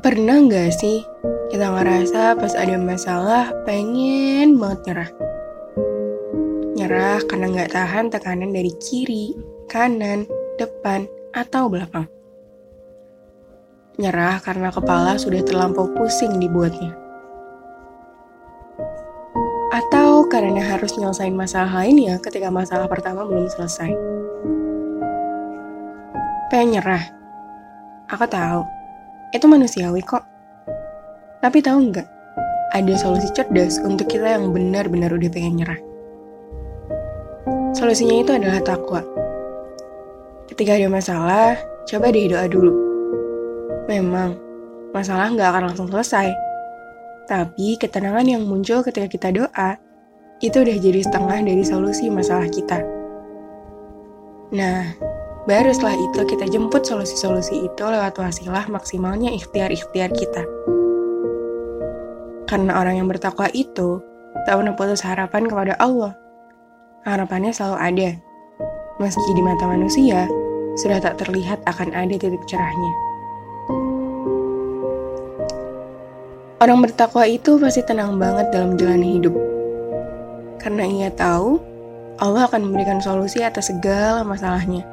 Pernah nggak sih kita ngerasa pas ada masalah pengen banget nyerah? Nyerah karena nggak tahan tekanan dari kiri, kanan, depan, atau belakang. Nyerah karena kepala sudah terlampau pusing dibuatnya. Atau karena harus nyelesain masalah lainnya ketika masalah pertama belum selesai. Pengen nyerah. Aku tahu itu manusiawi kok. Tapi tahu nggak? Ada solusi cerdas untuk kita yang benar-benar udah pengen nyerah. Solusinya itu adalah takwa. Ketika ada masalah, coba deh doa dulu. Memang, masalah nggak akan langsung selesai. Tapi ketenangan yang muncul ketika kita doa, itu udah jadi setengah dari solusi masalah kita. Nah, Baru setelah itu kita jemput solusi-solusi itu lewat wasilah maksimalnya ikhtiar-ikhtiar kita. Karena orang yang bertakwa itu tak pernah putus harapan kepada Allah. Harapannya selalu ada. Meski di mata manusia, sudah tak terlihat akan ada titik cerahnya. Orang bertakwa itu pasti tenang banget dalam jalan hidup. Karena ia tahu Allah akan memberikan solusi atas segala masalahnya.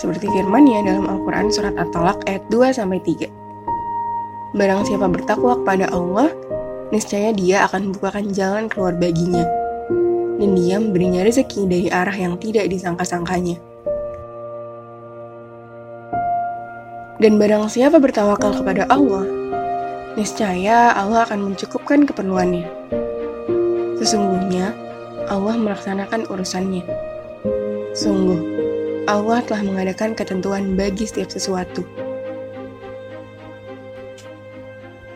Seperti firman-Nya dalam Al-Quran Surat At-Talaq ayat 2-3. Barang siapa bertakwa kepada Allah, niscaya dia akan membukakan jalan keluar baginya. Dan dia memberinya rezeki dari arah yang tidak disangka-sangkanya. Dan barang siapa bertawakal kepada Allah, niscaya Allah akan mencukupkan keperluannya. Sesungguhnya, Allah melaksanakan urusannya. Sungguh, Allah telah mengadakan ketentuan bagi setiap sesuatu.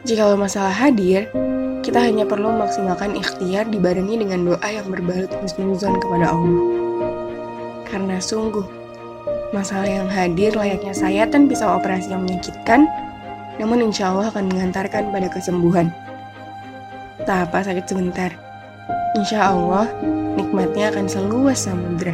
Jika masalah hadir, kita hanya perlu maksimalkan ikhtiar dibarengi dengan doa yang berbalut husnuzon kepada Allah. Karena sungguh, masalah yang hadir layaknya sayatan pisau operasi yang menyakitkan, namun insya Allah akan mengantarkan pada kesembuhan. Tak apa sakit sebentar, insya Allah nikmatnya akan seluas samudera.